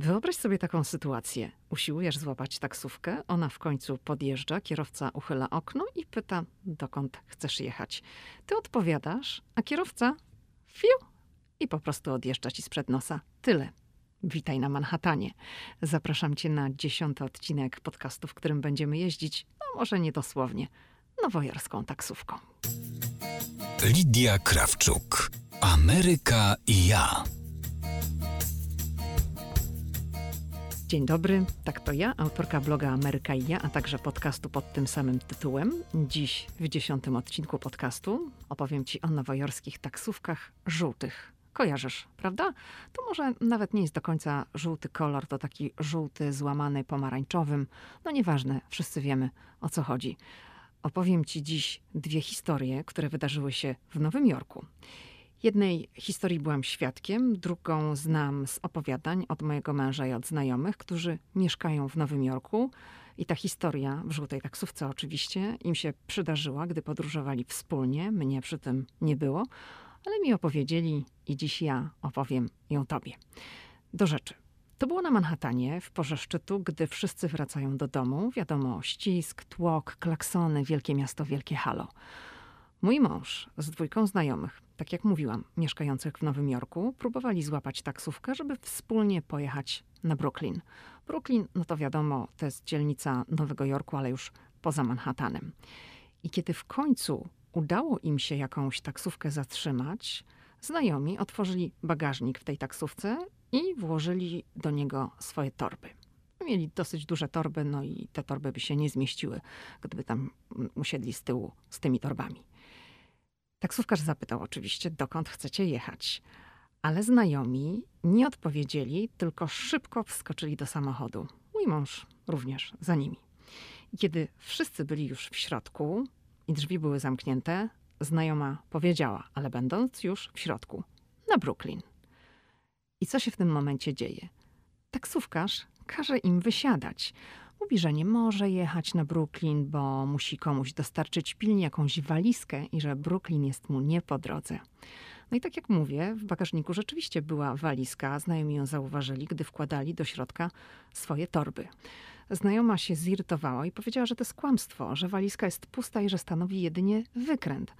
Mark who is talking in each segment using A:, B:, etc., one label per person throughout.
A: Wyobraź sobie taką sytuację. Usiłujesz złapać taksówkę, ona w końcu podjeżdża, kierowca uchyla okno i pyta, dokąd chcesz jechać. Ty odpowiadasz, a kierowca fiu i po prostu odjeżdża ci sprzed nosa. Tyle. Witaj na Manhattanie. Zapraszam cię na dziesiąty odcinek podcastu, w którym będziemy jeździć, no może nie dosłownie, nowojorską taksówką.
B: Lidia Krawczuk. Ameryka i ja.
A: Dzień dobry, tak to ja, autorka bloga Ameryka i ja, a także podcastu pod tym samym tytułem. Dziś w dziesiątym odcinku podcastu opowiem Ci o nowojorskich taksówkach żółtych. Kojarzysz, prawda? To może nawet nie jest do końca żółty kolor, to taki żółty złamany pomarańczowym. No nieważne, wszyscy wiemy o co chodzi. Opowiem Ci dziś dwie historie, które wydarzyły się w Nowym Jorku. Jednej historii byłam świadkiem, drugą znam z opowiadań od mojego męża i od znajomych, którzy mieszkają w Nowym Jorku. I ta historia, w żółtej taksówce oczywiście, im się przydarzyła, gdy podróżowali wspólnie. Mnie przy tym nie było, ale mi opowiedzieli i dziś ja opowiem ją tobie. Do rzeczy. To było na Manhattanie w porze szczytu, gdy wszyscy wracają do domu. Wiadomo, ścisk, tłok, klaksony, wielkie miasto, wielkie halo. Mój mąż z dwójką znajomych, tak jak mówiłam, mieszkających w Nowym Jorku, próbowali złapać taksówkę, żeby wspólnie pojechać na Brooklyn. Brooklyn, no to wiadomo, to jest dzielnica Nowego Jorku, ale już poza Manhattanem. I kiedy w końcu udało im się jakąś taksówkę zatrzymać, znajomi otworzyli bagażnik w tej taksówce i włożyli do niego swoje torby. Mieli dosyć duże torby, no i te torby by się nie zmieściły, gdyby tam usiedli z tyłu z tymi torbami. Taksówkarz zapytał oczywiście, dokąd chcecie jechać. Ale znajomi nie odpowiedzieli, tylko szybko wskoczyli do samochodu. Mój mąż również za nimi. Kiedy wszyscy byli już w środku i drzwi były zamknięte, znajoma powiedziała, ale będąc już w środku, na Brooklyn. I co się w tym momencie dzieje? Taksówkarz każe im wysiadać. Mówi, że nie może jechać na Brooklyn, bo musi komuś dostarczyć pilnie jakąś walizkę i że Brooklyn jest mu nie po drodze. No i tak jak mówię, w bagażniku rzeczywiście była walizka. Znajomi ją zauważyli, gdy wkładali do środka swoje torby. Znajoma się zirytowała i powiedziała, że to jest kłamstwo, że walizka jest pusta i że stanowi jedynie wykręt.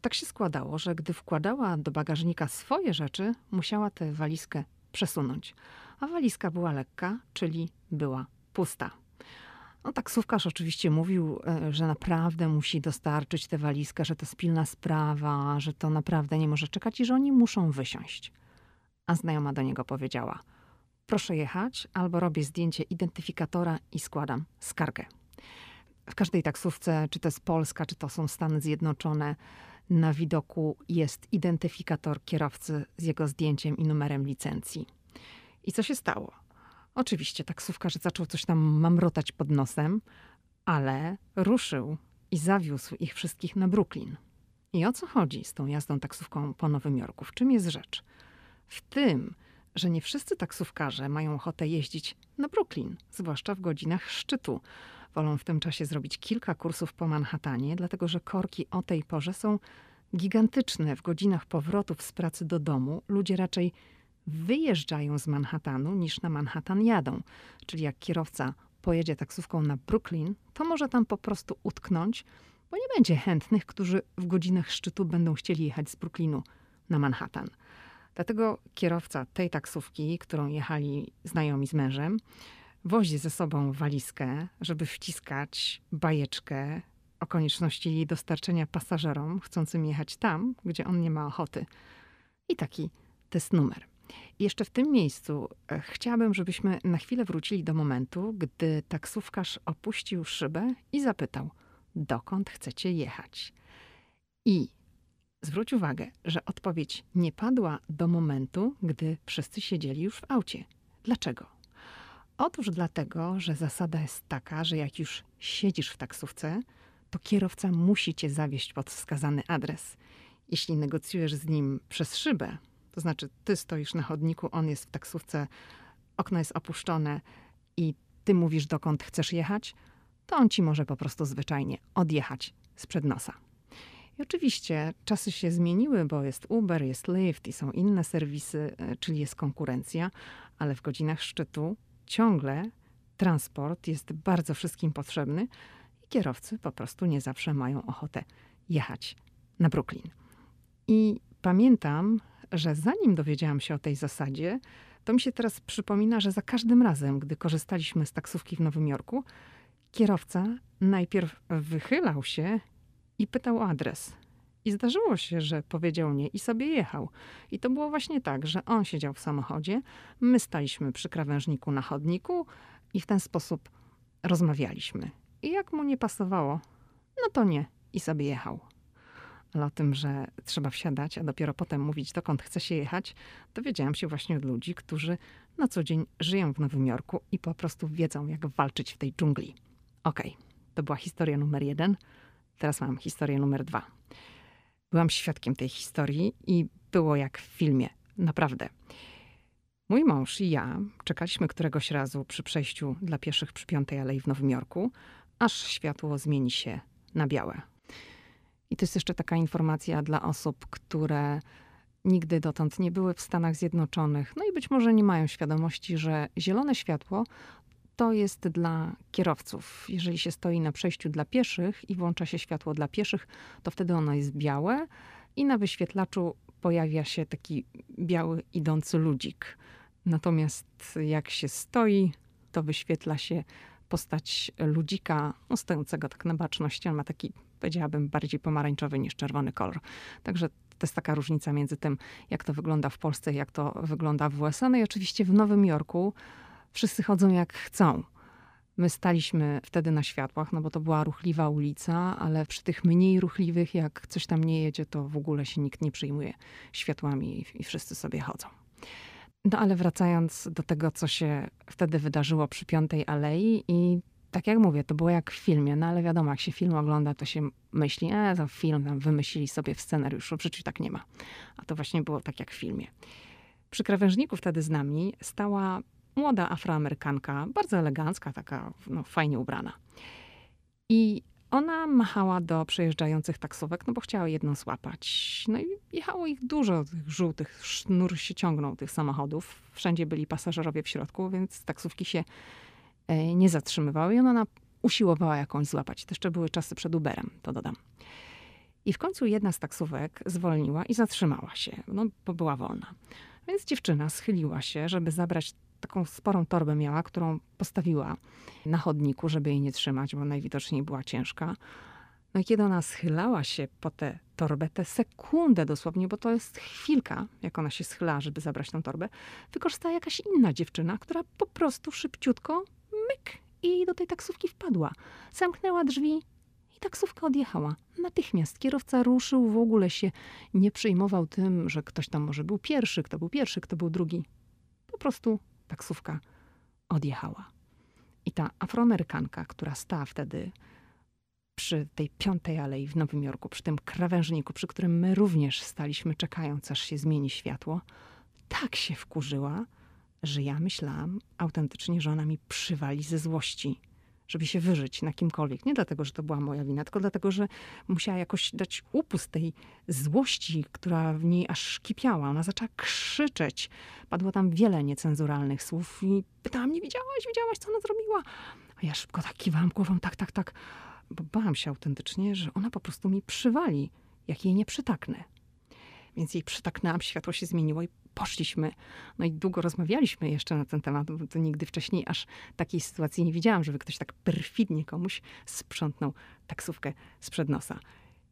A: Tak się składało, że gdy wkładała do bagażnika swoje rzeczy, musiała tę walizkę przesunąć. A walizka była lekka, czyli była pusta. No, taksówkarz oczywiście mówił, e, że naprawdę musi dostarczyć tę walizkę, że to jest pilna sprawa, że to naprawdę nie może czekać i że oni muszą wysiąść. A znajoma do niego powiedziała: Proszę jechać, albo robię zdjęcie identyfikatora i składam skargę. W każdej taksówce, czy to jest Polska, czy to są Stany Zjednoczone, na widoku jest identyfikator kierowcy z jego zdjęciem i numerem licencji. I co się stało? Oczywiście taksówkarz zaczął coś tam mamrotać pod nosem, ale ruszył i zawiózł ich wszystkich na Brooklyn. I o co chodzi z tą jazdą taksówką po Nowym Jorku? W czym jest rzecz? W tym, że nie wszyscy taksówkarze mają ochotę jeździć na Brooklyn, zwłaszcza w godzinach szczytu. Wolą w tym czasie zrobić kilka kursów po Manhattanie, dlatego że korki o tej porze są gigantyczne. W godzinach powrotów z pracy do domu ludzie raczej wyjeżdżają z Manhattanu niż na Manhattan jadą. Czyli jak kierowca pojedzie taksówką na Brooklyn, to może tam po prostu utknąć, bo nie będzie chętnych, którzy w godzinach szczytu będą chcieli jechać z Brooklynu na Manhattan. Dlatego kierowca tej taksówki, którą jechali znajomi z mężem, wozi ze sobą walizkę, żeby wciskać bajeczkę o konieczności jej dostarczenia pasażerom chcącym jechać tam, gdzie on nie ma ochoty. I taki to jest numer. Jeszcze w tym miejscu e, chciałabym, żebyśmy na chwilę wrócili do momentu, gdy taksówkarz opuścił szybę i zapytał, dokąd chcecie jechać. I zwróć uwagę, że odpowiedź nie padła do momentu, gdy wszyscy siedzieli już w aucie. Dlaczego? Otóż dlatego, że zasada jest taka, że jak już siedzisz w taksówce, to kierowca musi cię zawieźć pod wskazany adres. Jeśli negocjujesz z nim przez szybę, to znaczy, ty stoisz na chodniku, on jest w taksówce, okno jest opuszczone i ty mówisz, dokąd chcesz jechać, to on ci może po prostu zwyczajnie odjechać sprzed nosa. I oczywiście czasy się zmieniły, bo jest Uber, jest Lyft i są inne serwisy, e, czyli jest konkurencja, ale w godzinach szczytu ciągle transport jest bardzo wszystkim potrzebny i kierowcy po prostu nie zawsze mają ochotę jechać na Brooklyn. I pamiętam, że zanim dowiedziałam się o tej zasadzie, to mi się teraz przypomina, że za każdym razem, gdy korzystaliśmy z taksówki w Nowym Jorku, kierowca najpierw wychylał się i pytał o adres. I zdarzyło się, że powiedział nie i sobie jechał. I to było właśnie tak, że on siedział w samochodzie, my staliśmy przy krawężniku na chodniku i w ten sposób rozmawialiśmy. I jak mu nie pasowało, no to nie i sobie jechał. Ale o tym, że trzeba wsiadać, a dopiero potem mówić, dokąd chce się jechać, dowiedziałam się właśnie od ludzi, którzy na co dzień żyją w Nowym Jorku i po prostu wiedzą, jak walczyć w tej dżungli. Okej, okay, to była historia numer jeden. Teraz mam historię numer dwa. Byłam świadkiem tej historii i było jak w filmie. Naprawdę. Mój mąż i ja czekaliśmy któregoś razu przy przejściu dla pieszych przy Piątej Alei w Nowym Jorku, aż światło zmieni się na białe. I to jest jeszcze taka informacja dla osób, które nigdy dotąd nie były w Stanach Zjednoczonych, no i być może nie mają świadomości, że zielone światło to jest dla kierowców. Jeżeli się stoi na przejściu dla pieszych i włącza się światło dla pieszych, to wtedy ono jest białe i na wyświetlaczu pojawia się taki biały idący ludzik. Natomiast jak się stoi, to wyświetla się postać ludzika, no stojącego tak na baczności. On ma taki, powiedziałabym, bardziej pomarańczowy niż czerwony kolor. Także to jest taka różnica między tym, jak to wygląda w Polsce, jak to wygląda w USA. No i oczywiście w Nowym Jorku wszyscy chodzą jak chcą. My staliśmy wtedy na światłach, no bo to była ruchliwa ulica, ale przy tych mniej ruchliwych, jak coś tam nie jedzie, to w ogóle się nikt nie przyjmuje światłami i wszyscy sobie chodzą. No ale wracając do tego, co się wtedy wydarzyło przy Piątej Alei i tak jak mówię, to było jak w filmie, no ale wiadomo, jak się film ogląda, to się myśli, e, film tam wymyślili sobie w scenariuszu, w życiu tak nie ma. A to właśnie było tak jak w filmie. Przy krawężniku wtedy z nami stała młoda afroamerykanka, bardzo elegancka, taka no, fajnie ubrana. I ona machała do przejeżdżających taksówek, no bo chciała jedną złapać. No i jechało ich dużo, tych żółtych, sznur się ciągnął tych samochodów. Wszędzie byli pasażerowie w środku, więc taksówki się nie zatrzymywały i ona usiłowała jakąś złapać. To jeszcze były czasy przed Uberem, to dodam. I w końcu jedna z taksówek zwolniła i zatrzymała się, no bo była wolna. Więc dziewczyna schyliła się, żeby zabrać taką sporą torbę miała, którą postawiła na chodniku, żeby jej nie trzymać, bo najwidoczniej była ciężka. No i kiedy ona schylała się po tę torbę, tę sekundę dosłownie, bo to jest chwilka, jak ona się schylała, żeby zabrać tę torbę, wykorzystała jakaś inna dziewczyna, która po prostu szybciutko, myk, i do tej taksówki wpadła. Zamknęła drzwi i taksówka odjechała. Natychmiast kierowca ruszył, w ogóle się nie przejmował tym, że ktoś tam może był pierwszy, kto był pierwszy, kto był drugi. Po prostu taksówka odjechała. I ta afroamerykanka, która stała wtedy przy tej piątej alei w Nowym Jorku, przy tym krawężniku, przy którym my również staliśmy czekając, aż się zmieni światło, tak się wkurzyła, że ja myślałam autentycznie, że ona mi przywali ze złości żeby się wyżyć na kimkolwiek. Nie dlatego, że to była moja wina, tylko dlatego, że musiała jakoś dać upust tej złości, która w niej aż kipiała. Ona zaczęła krzyczeć. Padło tam wiele niecenzuralnych słów i pytała mnie, widziałaś, widziałaś, co ona zrobiła? A ja szybko tak kiwałam głową, tak, tak, tak. Bo bałam się autentycznie, że ona po prostu mi przywali, jak jej nie przytaknę. Więc jej przytaknęłam, światło się zmieniło i poszliśmy. No i długo rozmawialiśmy jeszcze na ten temat, bo to nigdy wcześniej aż takiej sytuacji nie widziałam, żeby ktoś tak perfidnie komuś sprzątnął taksówkę sprzed nosa.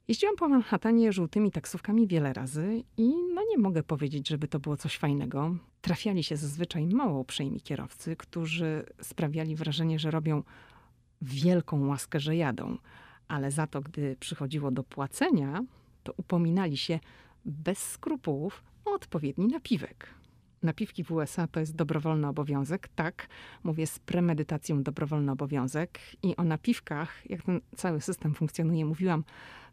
A: Jeździłam po Manhattanie żółtymi taksówkami wiele razy i no nie mogę powiedzieć, żeby to było coś fajnego. Trafiali się zazwyczaj mało uprzejmi kierowcy, którzy sprawiali wrażenie, że robią wielką łaskę, że jadą. Ale za to, gdy przychodziło do płacenia, to upominali się bez skrupułów odpowiedni napiwek. Napiwki w USA to jest dobrowolny obowiązek. Tak, mówię z premedytacją dobrowolny obowiązek. I o napiwkach, jak ten cały system funkcjonuje, mówiłam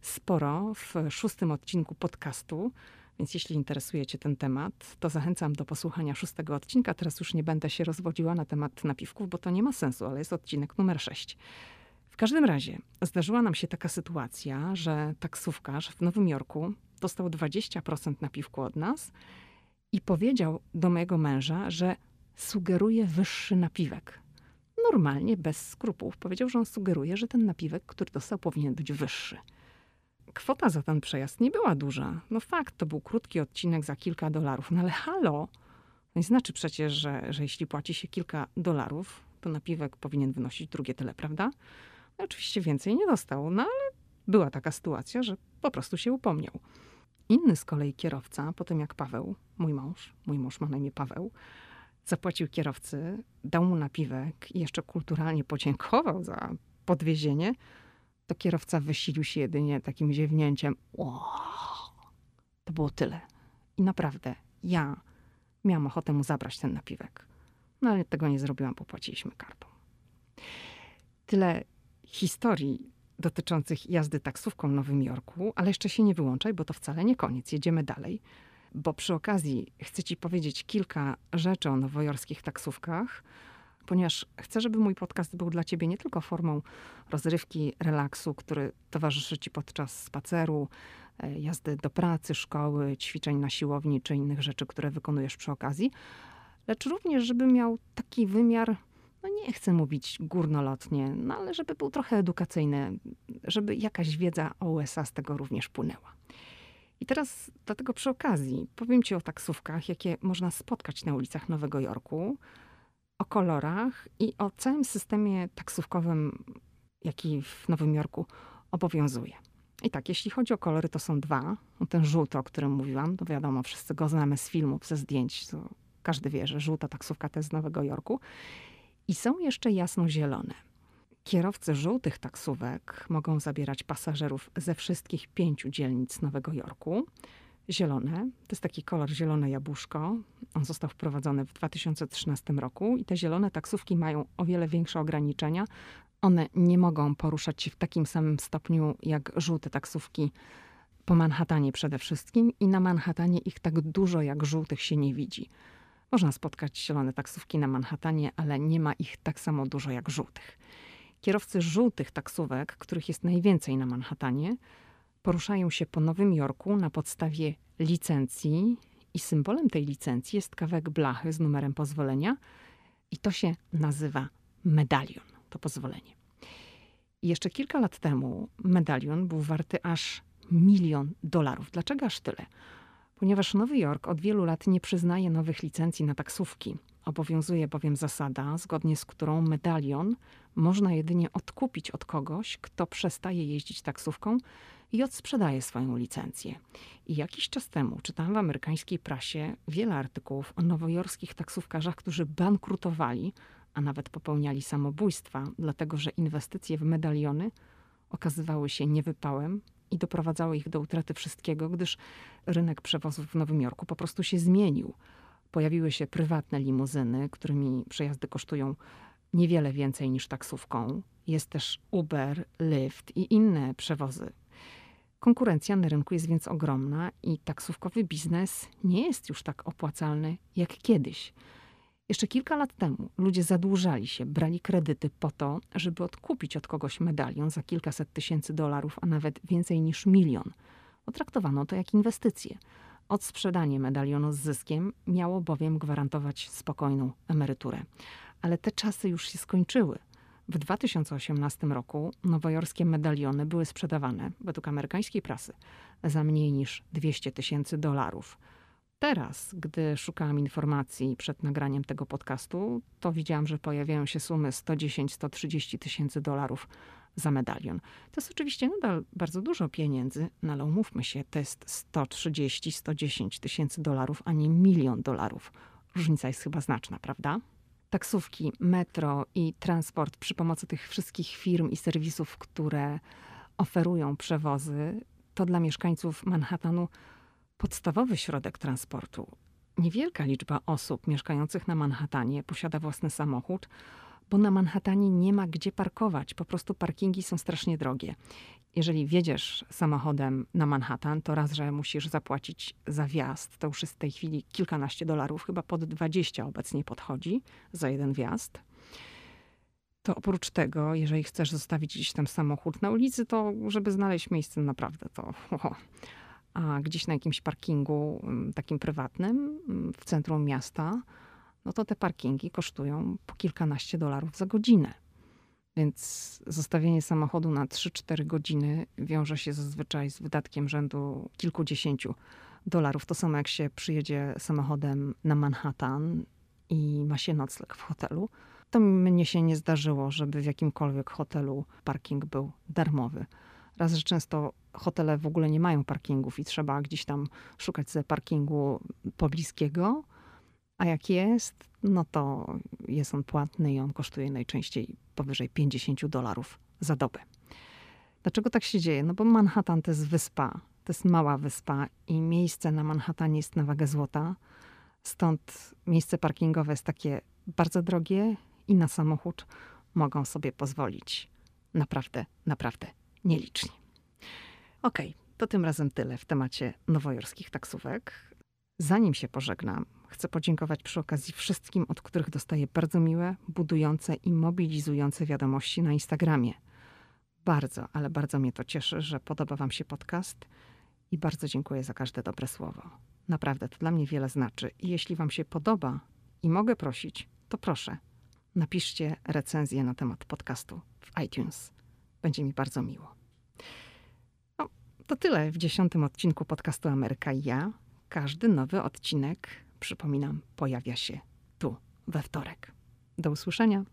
A: sporo w szóstym odcinku podcastu. Więc jeśli interesuje Cię ten temat, to zachęcam do posłuchania szóstego odcinka. Teraz już nie będę się rozwodziła na temat napiwków, bo to nie ma sensu, ale jest odcinek numer sześć. W każdym razie zdarzyła nam się taka sytuacja, że taksówkarz w Nowym Jorku dostał 20% napiwku od nas i powiedział do mojego męża, że sugeruje wyższy napiwek. Normalnie, bez skrupułów, powiedział, że on sugeruje, że ten napiwek, który dostał, powinien być wyższy. Kwota za ten przejazd nie była duża. No fakt, to był krótki odcinek za kilka dolarów, no ale halo, no znaczy przecież, że, że jeśli płaci się kilka dolarów, to napiwek powinien wynosić drugie tyle, prawda? No oczywiście więcej nie dostał, no ale była taka sytuacja, że po prostu się upomniał. Inny z kolei kierowca, potem jak Paweł, mój mąż, mój mąż ma na imię Paweł, zapłacił kierowcy, dał mu napiwek i jeszcze kulturalnie podziękował za podwiezienie, to kierowca wysilił się jedynie takim ziewnięciem. Wow. To było tyle. I naprawdę, ja miałam ochotę mu zabrać ten napiwek. No ale tego nie zrobiłam, bo płaciliśmy kartą. Tyle historii dotyczących jazdy taksówką w Nowym Jorku, ale jeszcze się nie wyłączaj, bo to wcale nie koniec. Jedziemy dalej, bo przy okazji chcę ci powiedzieć kilka rzeczy o nowojorskich taksówkach, ponieważ chcę, żeby mój podcast był dla ciebie nie tylko formą rozrywki, relaksu, który towarzyszy ci podczas spaceru, e, jazdy do pracy, szkoły, ćwiczeń na siłowni czy innych rzeczy, które wykonujesz przy okazji, lecz również, żeby miał taki wymiar no nie chcę mówić górnolotnie, no ale żeby był trochę edukacyjny, żeby jakaś wiedza o USA z tego również płynęła. I teraz dlatego przy okazji powiem Ci o taksówkach, jakie można spotkać na ulicach Nowego Jorku, o kolorach i o całym systemie taksówkowym, jaki w Nowym Jorku obowiązuje. I tak, jeśli chodzi o kolory, to są dwa. No, ten żółty, o którym mówiłam, to wiadomo, wszyscy go znamy z filmów, ze zdjęć. Każdy wie, że żółta taksówka to jest z Nowego Jorku. I są jeszcze jasno-zielone. Kierowcy żółtych taksówek mogą zabierać pasażerów ze wszystkich pięciu dzielnic Nowego Jorku. Zielone, to jest taki kolor zielone jabłuszko. On został wprowadzony w 2013 roku i te zielone taksówki mają o wiele większe ograniczenia. One nie mogą poruszać się w takim samym stopniu jak żółte taksówki po Manhattanie przede wszystkim i na Manhattanie ich tak dużo jak żółtych się nie widzi. Można spotkać zielone taksówki na Manhattanie, ale nie ma ich tak samo dużo jak żółtych. Kierowcy żółtych taksówek, których jest najwięcej na Manhattanie, poruszają się po Nowym Jorku na podstawie licencji i symbolem tej licencji jest kawałek blachy z numerem pozwolenia i to się nazywa medalion, to pozwolenie. I jeszcze kilka lat temu medalion był warty aż milion dolarów. Dlaczego aż tyle? Ponieważ Nowy Jork od wielu lat nie przyznaje nowych licencji na taksówki. Obowiązuje bowiem zasada, zgodnie z którą medalion można jedynie odkupić od kogoś, kto przestaje jeździć taksówką i odsprzedaje swoją licencję. I jakiś czas temu czytałam w amerykańskiej prasie wiele artykułów o nowojorskich taksówkarzach, którzy bankrutowali, a nawet popełniali samobójstwa, dlatego że inwestycje w medaliony okazywały się niewypałem i doprowadzały ich do utraty wszystkiego, gdyż rynek przewozów w Nowym Jorku po prostu się zmienił. Pojawiły się prywatne limuzyny, którymi przejazdy kosztują niewiele więcej niż taksówką. Jest też Uber, Lyft i inne przewozy. Konkurencja na rynku jest więc ogromna i taksówkowy biznes nie jest już tak opłacalny jak kiedyś. Jeszcze kilka lat temu ludzie zadłużali się, brali kredyty po to, żeby odkupić od kogoś medalion za kilkaset tysięcy dolarów, a nawet więcej niż milion. Potraktowano to jak inwestycje. Odsprzedanie medalionu z zyskiem miało bowiem gwarantować spokojną emeryturę. Ale te czasy już się skończyły. W 2018 roku nowojorskie medaliony były sprzedawane, według amerykańskiej prasy, za mniej niż 200 tysięcy dolarów. Teraz, gdy szukałam informacji przed nagraniem tego podcastu, to widziałam, że pojawiają się sumy 110-130 tysięcy dolarów za medalion. To jest oczywiście nadal bardzo dużo pieniędzy, no ale umówmy się, to jest 130-110 tysięcy dolarów, a nie milion dolarów. Różnica jest chyba znaczna, prawda? Taksówki, metro i transport przy pomocy tych wszystkich firm i serwisów, które oferują przewozy, to dla mieszkańców Manhattanu podstawowy środek transportu. Niewielka liczba osób mieszkających na Manhattanie posiada własny samochód, bo na Manhattanie nie ma gdzie parkować. Po prostu parkingi są strasznie drogie. Jeżeli wjedziesz samochodem na Manhattan, to raz, że musisz zapłacić za wjazd. To już jest w tej chwili kilkanaście dolarów, chyba pod 20 obecnie podchodzi za jeden wjazd. To oprócz tego, jeżeli chcesz zostawić gdzieś tam samochód na ulicy, to żeby znaleźć miejsce naprawdę to oho, a gdzieś na jakimś parkingu mm, takim prywatnym mm, w centrum miasta, no to te parkingi kosztują po kilkanaście dolarów za godzinę. Więc zostawienie samochodu na 3-4 godziny wiąże się zazwyczaj z wydatkiem rzędu kilkudziesięciu dolarów. To samo jak się przyjedzie samochodem na Manhattan i ma się nocleg w hotelu. To mnie się nie zdarzyło, żeby w jakimkolwiek hotelu parking był darmowy. Raz, że często hotele w ogóle nie mają parkingów i trzeba gdzieś tam szukać sobie parkingu pobliskiego, a jak jest, no to jest on płatny i on kosztuje najczęściej powyżej 50 dolarów za dobę. Dlaczego tak się dzieje? No bo Manhattan to jest wyspa, to jest mała wyspa i miejsce na Manhattanie jest na wagę złota. Stąd miejsce parkingowe jest takie bardzo drogie i na samochód mogą sobie pozwolić naprawdę, naprawdę nieliczni. Okej, okay, to tym razem tyle w temacie nowojorskich taksówek. Zanim się pożegnam, chcę podziękować przy okazji wszystkim, od których dostaję bardzo miłe, budujące i mobilizujące wiadomości na Instagramie. Bardzo, ale bardzo mnie to cieszy, że podoba Wam się podcast i bardzo dziękuję za każde dobre słowo. Naprawdę to dla mnie wiele znaczy i jeśli Wam się podoba i mogę prosić, to proszę, napiszcie recenzję na temat podcastu w iTunes. Będzie mi bardzo miło. To tyle w dziesiątym odcinku podcastu Ameryka i ja. Każdy nowy odcinek, przypominam, pojawia się tu we wtorek. Do usłyszenia.